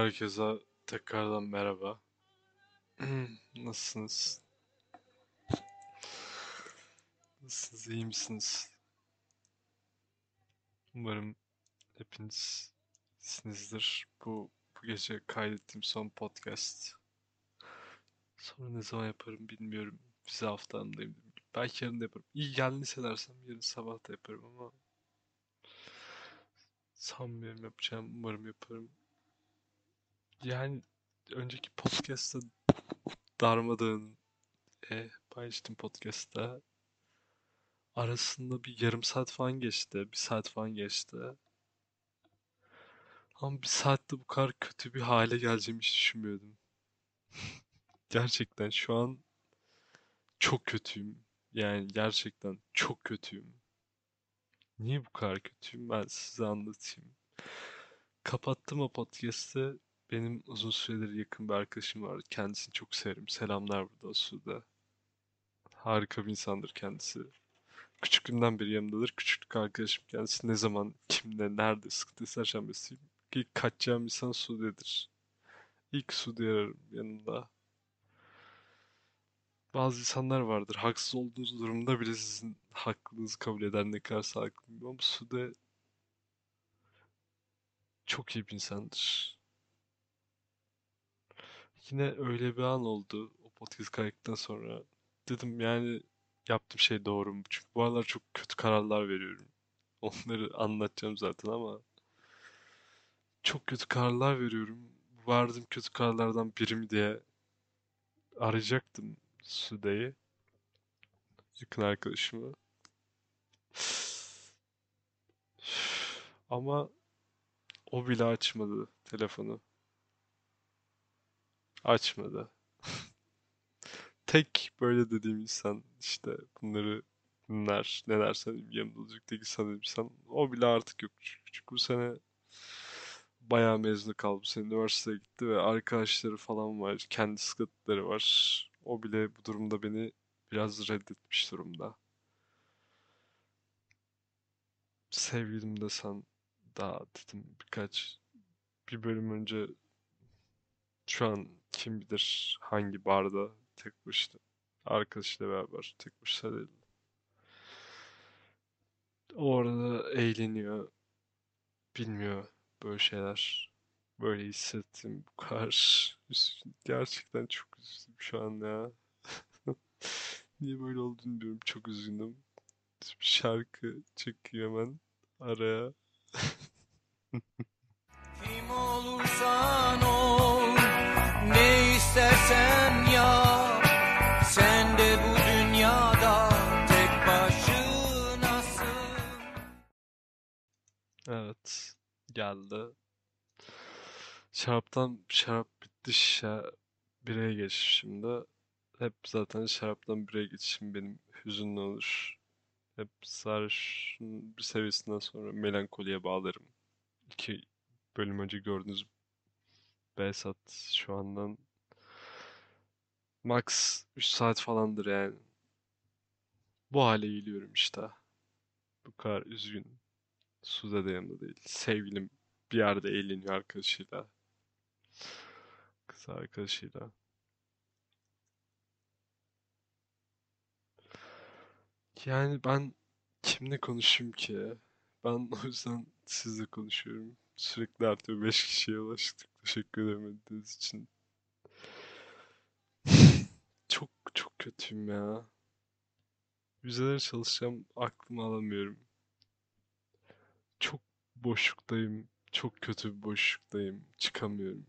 Herkese tekrardan merhaba. Nasılsınız? Nasılsınız? iyi misiniz? Umarım hepiniz iyisinizdir. Bu, bu gece kaydettiğim son podcast. Sonra ne zaman yaparım bilmiyorum. Bize haftamdayım. Belki yarın da yaparım. İyi geldiğini hissedersem yarın sabah da yaparım ama sanmıyorum yapacağım. Umarım yaparım. Yani önceki podcast'ta darmadağın e, paylaştım podcast'ta arasında bir yarım saat falan geçti. Bir saat falan geçti. Ama bir saatte bu kadar kötü bir hale geleceğimi hiç düşünmüyordum. Gerçekten şu an çok kötüyüm. Yani gerçekten çok kötüyüm. Niye bu kadar kötüyüm? Ben size anlatayım. Kapattım o podcast'ı. Benim uzun süredir yakın bir arkadaşım var. Kendisini çok severim. Selamlar burada Suda. Harika bir insandır kendisi. Küçüklüğümden beri yanımdadır. Küçüklük arkadaşım kendisi ne zaman, kimle, nerede sıkıntı istersen besleyeyim. İlk kaçacağım insan Sude'dir. İlk Sude ararım yanımda. Bazı insanlar vardır. Haksız olduğunuz durumda bile sizin hakkınızı kabul eder ne kadar haklıyım. Ama Sude çok iyi bir insandır. Yine öyle bir an oldu o podcast kaydıktan sonra. Dedim yani yaptığım şey doğru mu? Çünkü bu aralar çok kötü kararlar veriyorum. Onları anlatacağım zaten ama çok kötü kararlar veriyorum. Vardığım kötü kararlardan biri mi diye arayacaktım Sude'yi. Yakın arkadaşımı. Ama o bile açmadı telefonu. Açmadı. Tek böyle dediğim insan işte bunları dinler, ne dersen yanımda olacak tek insan. O bile artık yok. Çünkü bu sene bayağı mezunu kaldı. Bu sene üniversiteye gitti ve arkadaşları falan var. Kendi sıkıntıları var. O bile bu durumda beni biraz reddetmiş durumda. Sevgilim desen daha dedim birkaç bir bölüm önce şu an kim bilir hangi barda tek başına arkadaşıyla beraber tek başına değil. Orada eğleniyor. Bilmiyor böyle şeyler. Böyle hissettim bu kadar. Gerçekten çok üzüldüm şu an ya. Niye böyle oldu bilmiyorum. Çok üzgünüm. Bir şarkı çekiyor hemen araya. Kim olursan Geldi. Şaraptan şarap bitti şişe. Bireye geç şimdi. Hep zaten şaraptan bireye geçişim benim hüzünlü olur. Hep sarhoşun bir seviyesinden sonra melankoliye bağlarım. İki bölüm önce gördüğünüz Behzat şu andan max 3 saat falandır yani. Bu hale geliyorum işte. Bu kadar üzgün. Sude de yanında değil. Sevgilim bir yerde eğleniyor arkadaşıyla. Kız arkadaşıyla. Yani ben kimle konuşayım ki? Ben o yüzden sizle konuşuyorum. Sürekli artıyor. 5 kişiye ulaştık. Teşekkür ederim dediğiniz için. Çok çok kötüyüm ya. Vizelere çalışacağım. Aklımı alamıyorum. Boşluktayım. Çok kötü bir boşluktayım. Çıkamıyorum.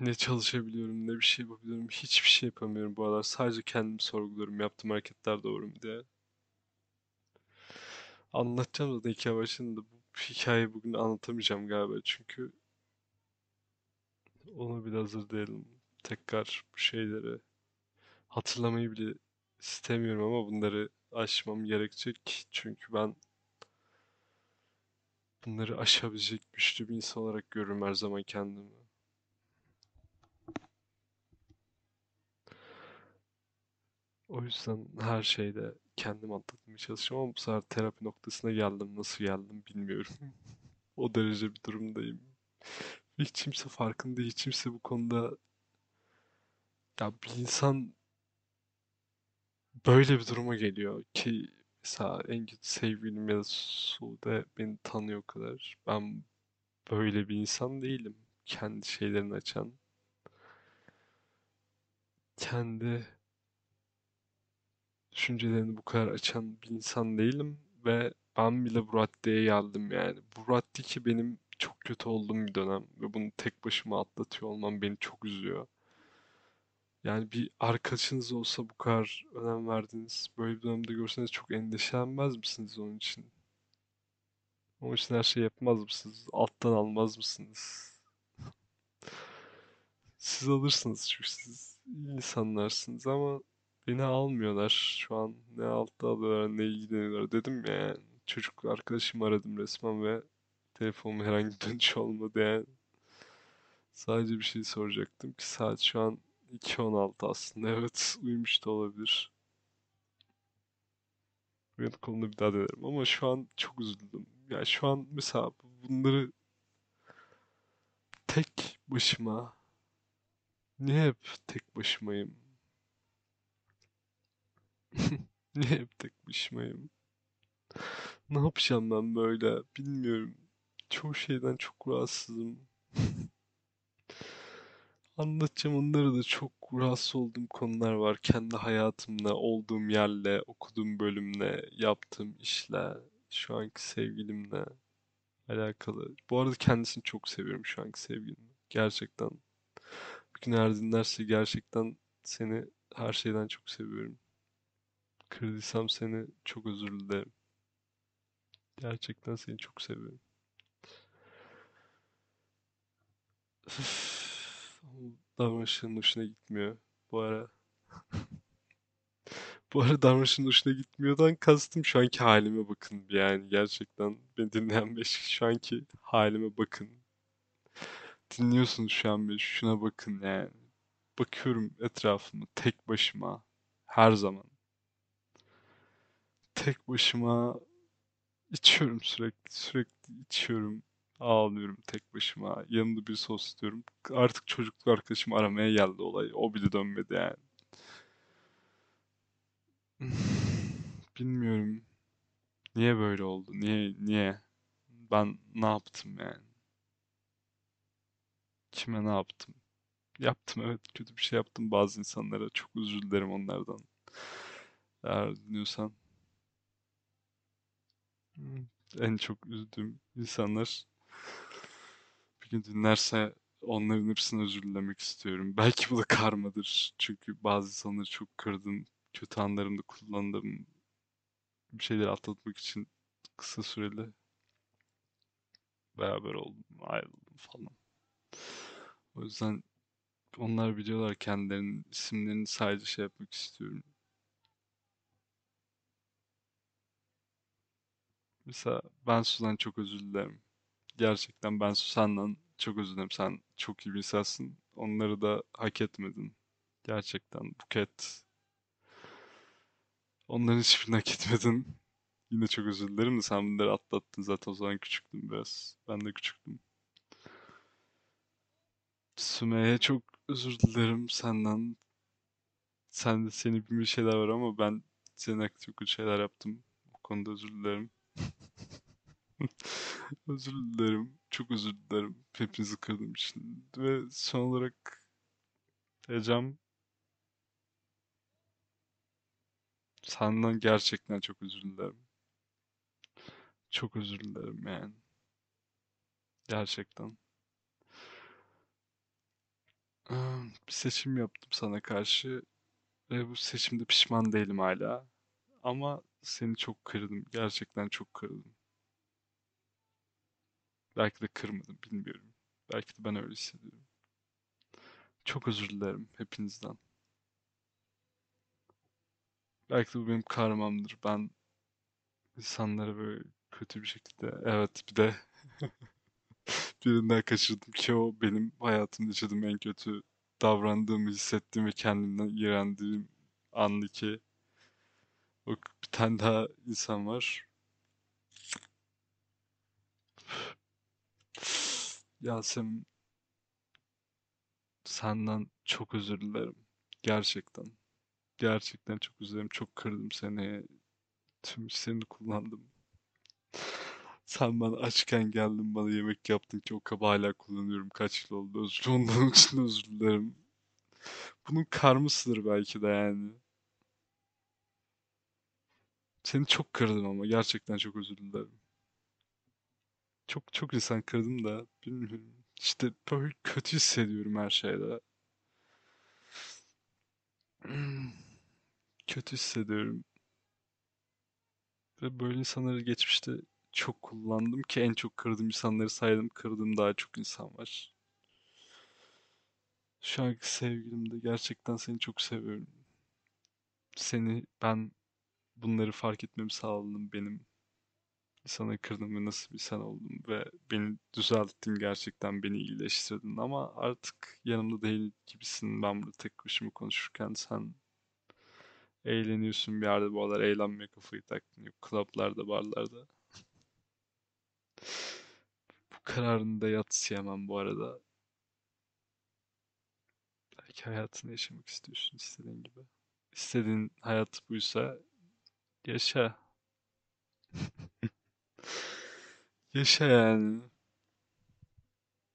Ne çalışabiliyorum, ne bir şey yapabiliyorum. Hiçbir şey yapamıyorum bu aralar. Sadece kendimi sorguluyorum. Yaptığım hareketler doğru mu diye. Anlatacağım zaten hikaye başında. Bu hikayeyi bugün anlatamayacağım galiba. Çünkü ona bile hazır değilim. Tekrar bu şeyleri hatırlamayı bile istemiyorum ama bunları aşmam gerekecek. Çünkü ben bunları aşabilecek güçlü bir insan olarak görürüm her zaman kendimi. O yüzden her şeyde kendim anlatmaya çalışıyorum ama bu sefer terapi noktasına geldim. Nasıl geldim bilmiyorum. O derece bir durumdayım. Hiç kimse farkında. Hiç kimse bu konuda ya bir insan böyle bir duruma geliyor ki mesela en kötü sevgilim ya da Sude beni tanıyor kadar. Ben böyle bir insan değilim. Kendi şeylerini açan, kendi düşüncelerini bu kadar açan bir insan değilim ve ben bile bu raddeye geldim yani. Bu ki benim çok kötü olduğum bir dönem ve bunu tek başıma atlatıyor olmam beni çok üzüyor. Yani bir arkadaşınız olsa bu kadar önem verdiğiniz böyle bir dönemde görseniz çok endişelenmez misiniz onun için? Onun için her şey yapmaz mısınız? Alttan almaz mısınız? Siz alırsınız çünkü siz insanlarsınız ama beni almıyorlar şu an. Ne altta alıyorlar ne ilgileniyorlar. Dedim ya yani. Çocuk arkadaşımı aradım resmen ve telefonuma herhangi bir dönüş olmadı yani. Sadece bir şey soracaktım ki saat şu an 2.16 aslında. Evet uyumuş da olabilir. Uyanık olduğunda bir daha denerim ama şu an çok üzüldüm. Yani şu an mesela bunları tek başıma niye hep tek başımayım? Niye hep tek başımayım? Ne yapacağım ben böyle? Bilmiyorum. Çoğu şeyden çok rahatsızım. Anlatacağım onları da çok rahatsız olduğum konular var. Kendi hayatımla, olduğum yerle, okuduğum bölümle, yaptığım işle, şu anki sevgilimle alakalı. Bu arada kendisini çok seviyorum şu anki sevgilimi. Gerçekten. Bir gün eğer dinlerse gerçekten seni her şeyden çok seviyorum. Kırdıysam seni çok özür dilerim. Gerçekten seni çok seviyorum. Davranışının hoşuna gitmiyor bu ara. Bu ara davranışının hoşuna gitmiyordan kastım şu anki halime bakın yani gerçekten beni dinleyen beş şu anki halime bakın. Dinliyorsunuz şu an beni şuna bakın yani. Bakıyorum etrafıma tek başıma her zaman. Tek başıma içiyorum sürekli sürekli içiyorum. Ağlıyorum tek başıma. Yanımda bir sos istiyorum. Artık çocukluk arkadaşımı aramaya geldi olay. O bile dönmedi yani. Bilmiyorum. Niye böyle oldu? Niye? Niye? Ben ne yaptım yani? Kime ne yaptım? Yaptım evet kötü bir şey yaptım bazı insanlara. Çok özür dilerim onlardan. Eğer dinliyorsan. Hmm, En çok üzdüğüm insanlar bir gün dinlerse onların hepsine özür dilemek istiyorum. Belki bu da karmadır. Çünkü bazı insanları çok kırdım. Kötü anlarımda kullandım. Bir şeyleri atlatmak için kısa süreli beraber oldum, ayrıldım falan. O yüzden onlar biliyorlar kendilerinin isimlerini sadece şey yapmak istiyorum. Mesela ben Suzan çok özür dilerim. Gerçekten ben Suzan'dan çok dilerim. Sen çok iyi bir insansın. Onları da hak etmedin. Gerçekten Buket. Onların hiçbirini hak etmedin. Yine çok özür dilerim de sen bunları atlattın zaten o zaman küçüktüm biraz. Ben de küçüktüm. Sümeyye çok özür dilerim senden. Sen de seni bilmiş şeyler var ama ben senin hakkında çok şeyler yaptım. Bu konuda özür dilerim. Özür dilerim. Çok özür dilerim. Hepinizi kırdığım için. Ve son olarak Ecem senden gerçekten çok özür dilerim. Çok özür dilerim yani. Gerçekten. Eee, Bir seçim yaptım sana karşı ve bu seçimde pişman değilim hala. Ama seni çok kırdım. Gerçekten çok kırdım. Belki de kırmadım, bilmiyorum. Belki de ben öyle hissediyorum. Çok özür dilerim hepinizden. Belki de bu benim karmamdır. Ben insanlara böyle kötü bir şekilde... Evet, bir de birinden kaçırdım ki o benim hayatımda yaşadığım en kötü davrandığımı hissettiğim ve kendimden iğrendiğim andı ki o bir tane daha insan var. Yasemin senden çok özür dilerim. Gerçekten. Gerçekten çok özür dilerim. Çok kırdım seni. Tüm hislerini kullandım. Sen bana açken geldin bana yemek yaptın ki o kabı hala kullanıyorum. Kaç yıl oldu. Özür ondan için özür dilerim. Bunun karmasıdır belki de yani. Seni çok kırdım ama gerçekten çok özür dilerim. Çok çok insan kırdım da bilmiyorum. İşte böyle kötü hissediyorum her şeyde. Kötü hissediyorum. Ve böyle insanları geçmişte çok kullandım ki en çok kırdığım insanları saydım. Kırdığım daha çok insan var. Şu anki sevgilimde gerçekten seni çok seviyorum. Seni ben bunları fark etmemi sağladın benim. Sana kırdım ve nasıl bir insan oldum ve beni düzelttin gerçekten beni iyileştirdin. Ama artık yanımda değil gibisin. Ben burada tek başıma konuşurken sen eğleniyorsun bir yerde. Bu aralar eğlenmeye kafayı taktın. Yok klaplarda barlarda. Bu kararını da yatsıyamam bu arada. Belki hayatını yaşamak istiyorsun istediğin gibi. İstediğin hayat buysa yaşa yaşa yani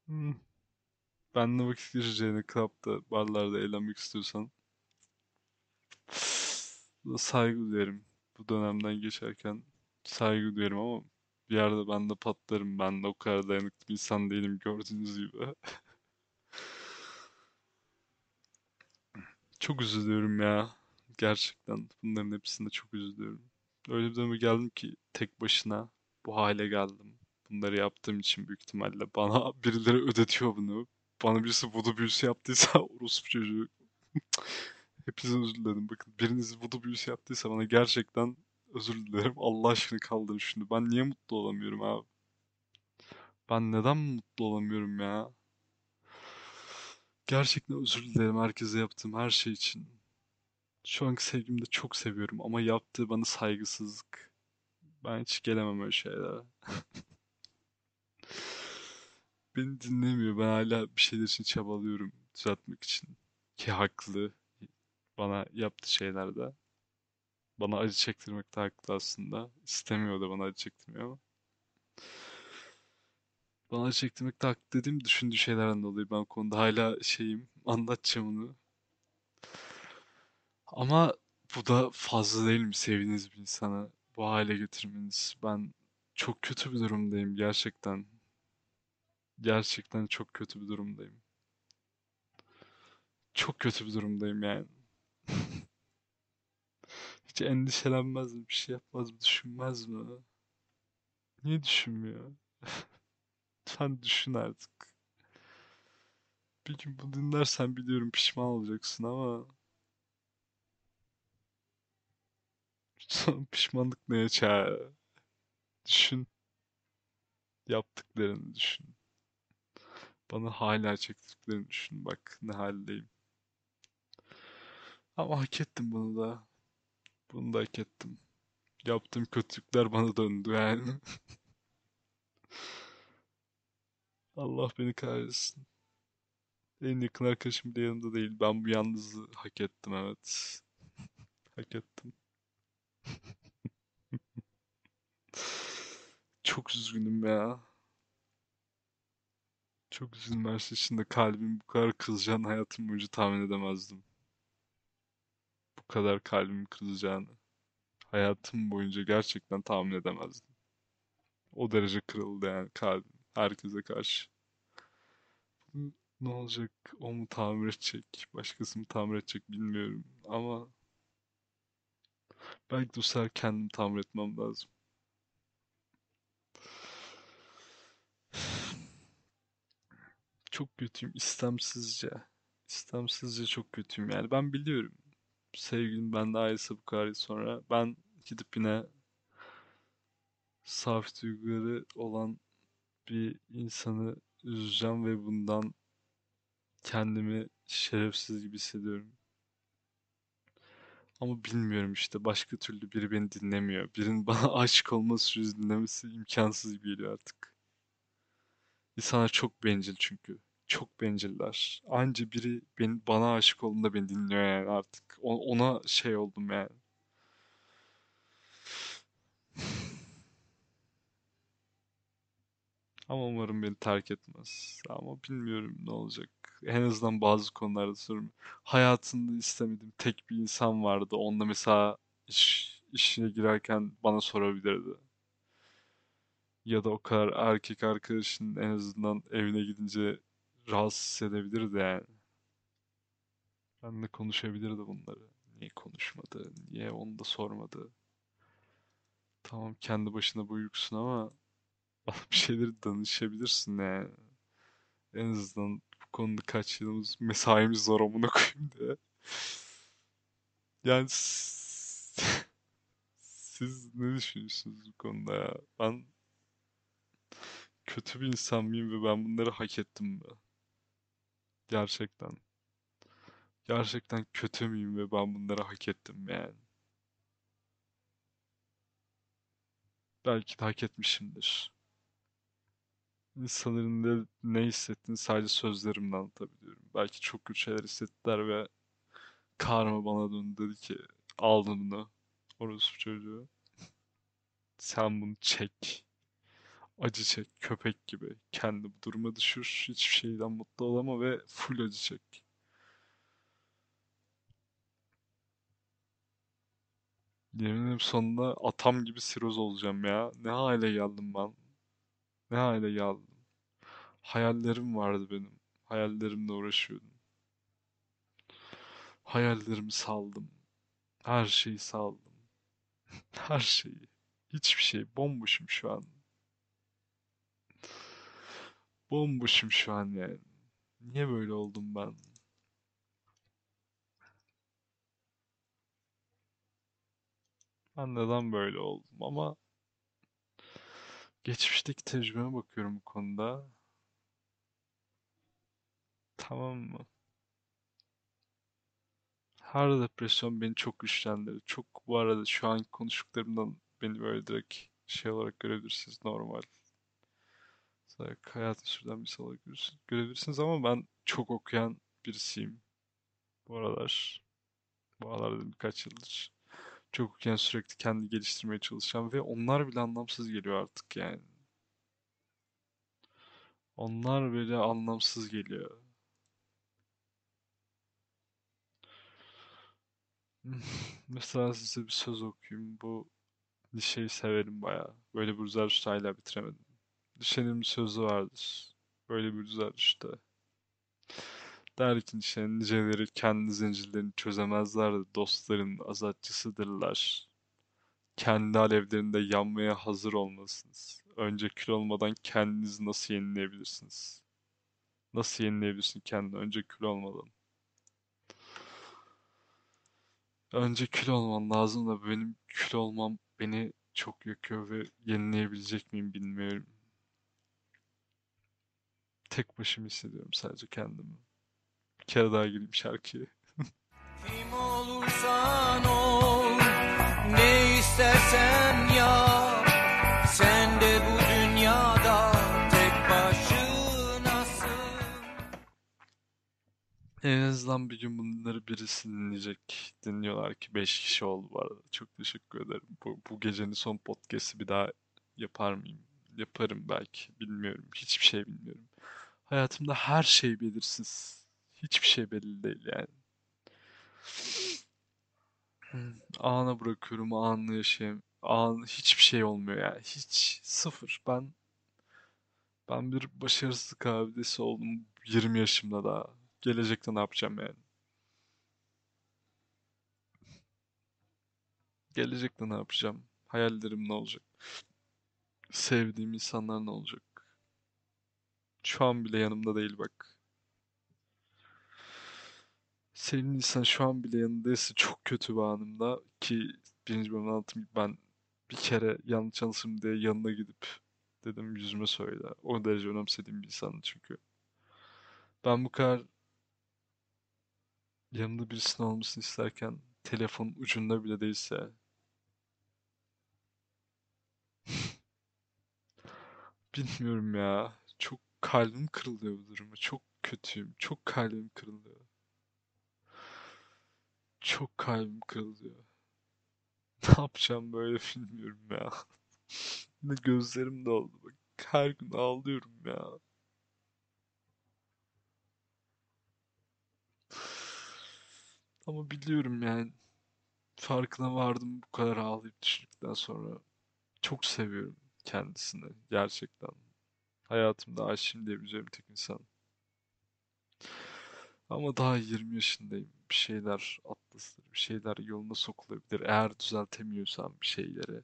Hmm. Benle vakit geçireceğine klapta, barlarda eğlenmek istiyorsan saygı duyarım. Bu dönemden geçerken saygı duyarım ama bir yerde ben de patlarım. Ben de o kadar dayanıklı bir insan değilim gördüğünüz gibi. Çok üzülüyorum ya. Gerçekten bunların hepsinde çok üzülüyorum. Öyle bir döneme geldim ki tek başına bu hale geldim. Bunları yaptığım için büyük ihtimalle bana birileri ödetiyor bunu. Bana birisi voodoo büyüsü yaptıysa orospu çocuğu. Hepinize özür dilerim. Bakın biriniz voodoo büyüsü yaptıysa bana gerçekten özür dilerim. Allah aşkına kaldırın şunu. Ben niye mutlu olamıyorum abi? Ben neden mutlu olamıyorum ya? Gerçekten özür dilerim herkese yaptığım her şey için. Şu anki sevgimi de çok seviyorum ama yaptığı bana saygısızlık. Ben hiç gelemem öyle şeylere. Beni dinlemiyor. Ben hala bir şeyler için çabalıyorum düzeltmek için. Ki haklı. Bana yaptığı şeylerde. Bana acı çektirmekte haklı aslında. İstemiyor da bana acı çektirmiyor ama. Bana acı çektirmekte haklı dediğim düşündüğü şeylerden dolayı ben konuda hala şeyim. Anlatacağım onu. Ama bu da fazla değil mi sevdiğiniz bir insana bu hale getirmeniz? Ben çok kötü bir durumdayım gerçekten. Gerçekten çok kötü bir durumdayım. Çok kötü bir durumdayım yani. Hiç endişelenmez mi? Bir şey yapmaz mı? Düşünmez mi? Niye düşünmüyor? Sen düşün artık. Bir gün bunu dinlersen biliyorum pişman olacaksın ama pişmanlık neye çare? Düşün. Yaptıklarını düşün. Bana hala çektiklerini düşün. Bak ne haldeyim. Ama hak ettim bunu da. Bunu da hak ettim. Yaptığım kötülükler bana döndü yani. Allah beni kahretsin. En yakın arkadaşım bile yanımda değil. Ben bu yalnızlığı hak ettim evet. Hak ettim. Çok üzgünüm ya. Çok her şey için de kalbim bu kadar kırılacağını hayatım boyunca tahmin edemezdim. Bu kadar kalbimin kırılacağını. Hayatım boyunca gerçekten tahmin edemezdim. O derece kırıldı yani kalbim. Herkese karşı. Ne olacak? O mu tamir edecek? Başkası mı tamir edecek bilmiyorum. Ama belki bu sefer kendim tamir etmem lazım. Çok kötüyüm istemsizce. İstemsizce çok kötüyüm. Yani ben biliyorum. Sevgilim bende ayrılsa bu kadar sonra ben gidip yine saf duyguları olan bir insanı üzeceğim ve bundan kendimi şerefsiz gibi hissediyorum. Ama bilmiyorum işte başka türlü biri beni dinlemiyor. Birinin bana aşık olması süreci dinlemesi imkansız geliyor artık. İnsanlar çok bencil çünkü. Çok benciller. Anca biri beni, bana aşık olduğunda beni dinliyor yani artık. O- Ona şey oldum yani. Ama umarım beni terk etmez. Ama bilmiyorum ne olacak. En azından bazı konularda sorun. Hayatında istemediğim tek bir insan vardı. Onunla mesela iş, işine girerken bana sorabilirdi. Ya da o kadar erkek arkadaşın en azından evine gidince rahatsız edebilirdi yani. Benle konuşabilirdi bunları. Niye konuşmadı? Niye onu da sormadı? Tamam kendi başına bu yüksün ama bir şeyleri danışabilirsin yani. En azından bu konuda kaç yılımız mesaimiz zor amına koyayım diye. Yani siz ne düşünüyorsunuz bu konuda ya? Ben kötü bir insan mıyım ve ben bunları hak ettim mi? Gerçekten. Gerçekten kötü müyüm ve ben bunları hak ettim yani? Belki de hak etmişimdir. İnsanların da ne hissettiğini sadece sözlerimle anlatabiliyorum. Belki çok kötü şeyler hissettiler ve karma bana döndü dedi ki aldın bunu. Orospu çocuğu. Sen bunu çek. Acı çek köpek gibi. Kendi bu duruma düşür. Hiçbir şeyden mutlu olama ve full acı çek. Yemin ederim sonunda atam gibi siroz olacağım ya. Ne hale geldim ben. Ne hale geldim. Hayallerim vardı benim. Hayallerimle uğraşıyordum. Hayallerimi saldım. Her şeyi saldım. Her şeyi. Hiçbir şey. Bomboşum şu an. Bomboşum şu an yani. Niye böyle oldum ben? Ben neden böyle oldum ama geçmişteki tecrübeme bakıyorum bu konuda. Tamam mı? Her depresyon beni çok güçlendirdi. Çok bu arada şu an konuştuklarımdan beni böyle direkt şey olarak görebilirsiniz normal. Mesela hayatın sürdüren bir şey olarak görürsün- görebilirsiniz ama ben çok okuyan birisiyim bu aralar. Bu aralar dedim birkaç yıldır. Çok okuyan sürekli kendi geliştirmeye çalışan ve onlar bile anlamsız geliyor artık yani. Onlar bile anlamsız geliyor. Mesela size bir söz okuyayım. Bu Lişeyi severim bayağı. Böyle güzel hala bitiremedim. Düşenin bir sözü vardır. Böyle bir güzel işte. Der ki Düşenin niceleri kendi zincirlerini çözemezler de dostların azatçısıdırlar. Kendi alevlerinde yanmaya hazır olmalısınız. Önce kül olmadan kendinizi nasıl yenileyebilirsiniz? Nasıl yenileyebilirsin kendini? Önce kül olmadan. Önce kül olman lazım da benim kül olmam beni çok yakıyor ve yenileyebilecek miyim bilmiyorum. Tek başıma hissediyorum sadece kendimi. Bir kere daha gireyim şarkıya. Kim olursan ol, ne istersen yap. Sen de bu dünyada tek başınasın. En azından bir gün bunları birisi dinleyecek. Dinliyorlar ki 5 kişi oldu bu arada. Çok teşekkür ederim. Bu, bu gecenin son podcast'i bir daha yapar mıyım? Yaparım belki. Bilmiyorum. Hiçbir şey bilmiyorum. Hayatımda her şey belirsiz. Hiçbir şey belli değil yani. Hmm, Ana bırakıyorum, anı yaşayayım. An hiçbir şey olmuyor yani. Hiç sıfır. Ben ben bir başarısızlık abidesi oldum 20 yaşımda daha. Gelecekte ne yapacağım yani? Gelecekte ne yapacağım? Hayallerim ne olacak? Sevdiğim insanlar ne olacak? Şu an bile yanımda değil bak. Sevdiğin insan şu an bile yanındaysa çok kötü bir anımda ki birinci bölümden anlattım ben bir kere yanlış çalışım diye yanına gidip dedim yüzüme söyle. O derece önemsediğim bir insandı çünkü. Ben bu kadar yanımda birisinin olmasını isterken telefon ucunda bile değilse bilmiyorum ya. Kalbim kırılıyor bu duruma. Çok kötüyüm. Çok kalbim kırılıyor. Çok kalbim kırılıyor. Ne yapacağım böyle bilmiyorum ya. Ne gözlerim doldu bak. Her gün ağlıyorum ya. Ama biliyorum yani. Farkına vardım bu kadar ağlayıp düşündükten sonra. Çok seviyorum kendisini gerçekten. Hayatımda aşığım diyebileceğim tek insan. Ama daha 20 yaşındayım. Bir şeyler atlatılır, bir şeyler yoluna sokulabilir. Eğer düzeltemiyorsan bir şeyleri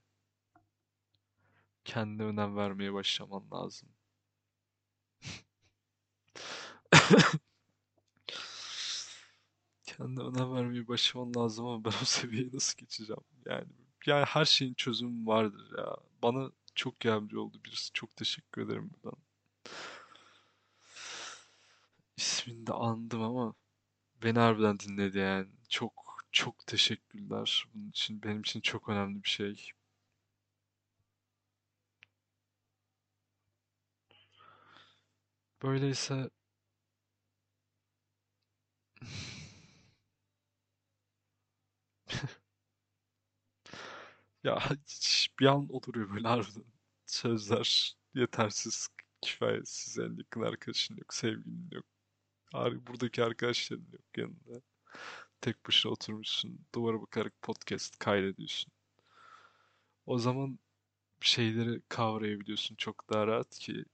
kendine önem vermeye başlaman lazım. Kendine önem vermeye başlaman lazım ama ben o seviyeye nasıl geçeceğim? Yani yani her şeyin çözümü vardır ya. Bana çok yardımcı oldu birisi. Çok teşekkür ederim buradan. İsmini de andım ama beni harbiden dinledi yani. Çok çok teşekkürler. Bunun için benim için çok önemli bir şey. Böyleyse ya bir an oturuyor böyle harbiden. Sözler yetersiz, kifayetsiz. En yakın arkadaşın yok, sevgilin yok. Buradaki arkadaşların yok yanında. Tek başına oturmuşsun, duvara bakarak podcast kaydediyorsun. O zaman şeyleri kavrayabiliyorsun çok daha rahat ki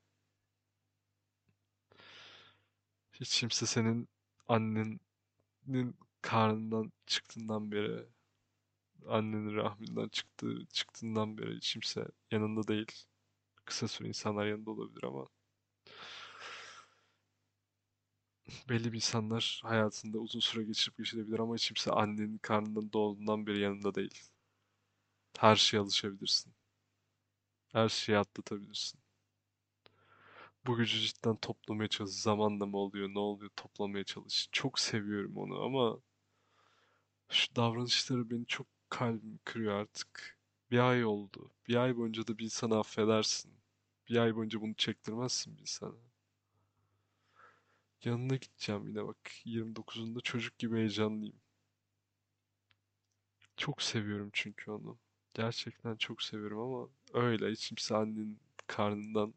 hiç kimse senin annenin karnından çıktığından beri, annenin rahminden çıktığı çıktığından beri hiç kimse yanında değil. Kısa süre insanlar yanında olabilir ama belli bir insanlar hayatında uzun süre geçirip geçirebilir ama hiç kimse annenin karnından doğduğundan beri yanında değil. Her şeye alışabilirsin. Her şeyi atlatabilirsin. Bu gücü cidden toplamaya çalış. Zamanla mı oluyor, ne oluyor toplamaya çalış. Çok seviyorum onu ama şu davranışları beni çok kalbimi kırıyor artık. Bir ay oldu. Bir ay boyunca da bir insanı affedersin. Bir ay boyunca bunu çektirmezsin bir insana. Yanına gideceğim yine bak. 29'unda çocuk gibi heyecanlıyım. Çok seviyorum çünkü onu. Gerçekten çok seviyorum ama öyle. Hiç kimse annenin karnından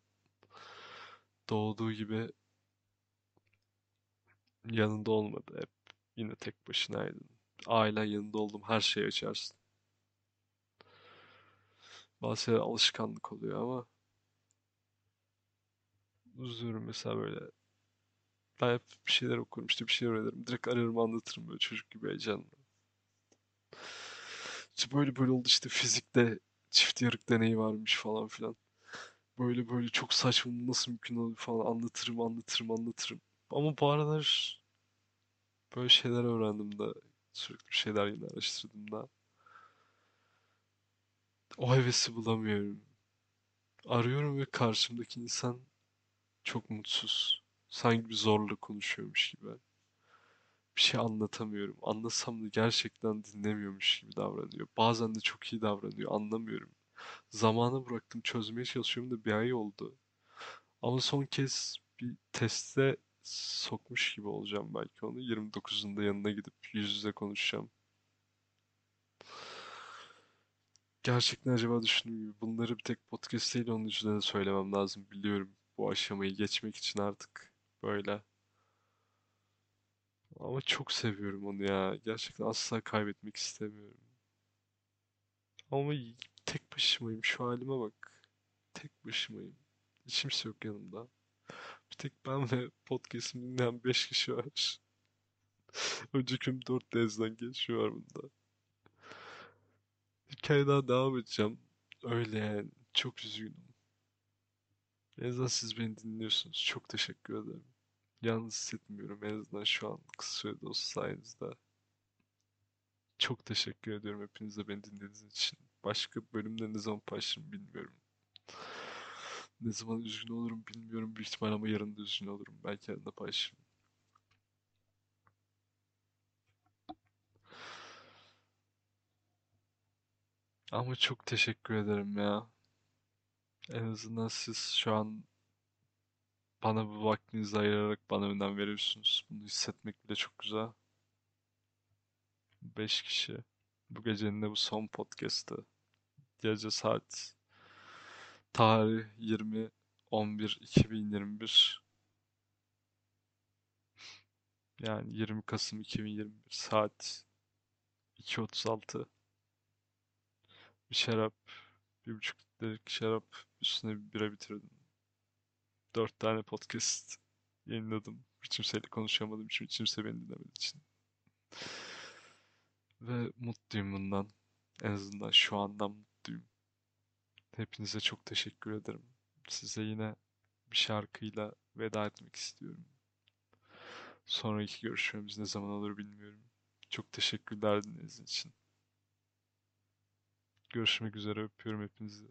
doğduğu gibi yanında olmadı hep. Yine tek başınaydın. Ailen yanında oldum her şeyi açarsın. Bazı alışkanlık oluyor ama üzülürüm mesela böyle. Ben hep bir şeyler okurum işte bir şeyler öğrenirim. Direkt ararım anlatırım böyle çocuk gibi heyecanla. İşte böyle böyle oldu işte fizikte çift yarık deneyi varmış falan filan. Böyle böyle çok saçma nasıl mümkün olur falan anlatırım anlatırım anlatırım. Ama bu aralar böyle şeyler öğrendim de sürekli bir şeyler yine araştırdım da o hevesi bulamıyorum. Arıyorum ve karşımdaki insan çok mutsuz. Sanki bir zorla konuşuyormuş gibi. Bir şey anlatamıyorum. Anlasam da gerçekten dinlemiyormuş gibi davranıyor. Bazen de çok iyi davranıyor. Anlamıyorum. Zamanı bıraktım çözmeye çalışıyorum da bir ay oldu. Ama son kez bir teste sokmuş gibi olacağım belki onu. 29'unda yanına gidip yüz yüze konuşacağım. Gerçekten acaba düşündüğüm gibi bunları bir tek podcast değil onun yüzünden de söylemem lazım. Biliyorum bu aşamayı geçmek için artık böyle. Ama çok seviyorum onu ya. Gerçekten asla kaybetmek istemiyorum. Ama tek başımayım. Şu halime bak. Tek başımayım. Hiç kimse yok yanımda. Bir tek ben ve podcast'imi dinleyen 5 kişi var. Önceki gün 4 tezden geçiyor bunda. Hikaye daha devam edeceğim. Öyle yani. Çok üzgünüm. En azından siz beni dinliyorsunuz. Çok teşekkür ederim. Yalnız hissetmiyorum en azından şu an kısa sürede olsa sayenizde. Çok teşekkür ediyorum hepinize beni dinlediğiniz için. Başka bölümde ne zaman paylaşırım bilmiyorum. Ne zaman üzgün olurum bilmiyorum. Büyük ihtimal ama yarın da üzgün olurum. Belki yarın da paylaşırım. Ama çok teşekkür ederim ya. En azından siz şu an bana bu vaktinizi ayırarak bana önem veriyorsunuz. Bunu hissetmek bile çok güzel. 5 kişi. Bu gecenin de bu son podcast'ı. Gece saat tarih 20 11 2021 yani 20 Kasım 2021 saat 2.36 bir şarap bir buçuk litrelik şarap üstüne bir bira bitirdim. Dört tane podcast yayınladım. Hiç kimseyle konuşamadığım için, hiç kimse beni dinlemediği için. Ve mutluyum bundan. En azından şu andan. Hepinize çok teşekkür ederim. Size yine bir şarkıyla veda etmek istiyorum. Sonraki görüşmemiz ne zaman olur bilmiyorum. Çok teşekkürler dinlediğiniz için. Görüşmek üzere öpüyorum hepinizi.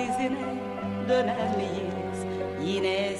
Dizine Döner miyiz? Yine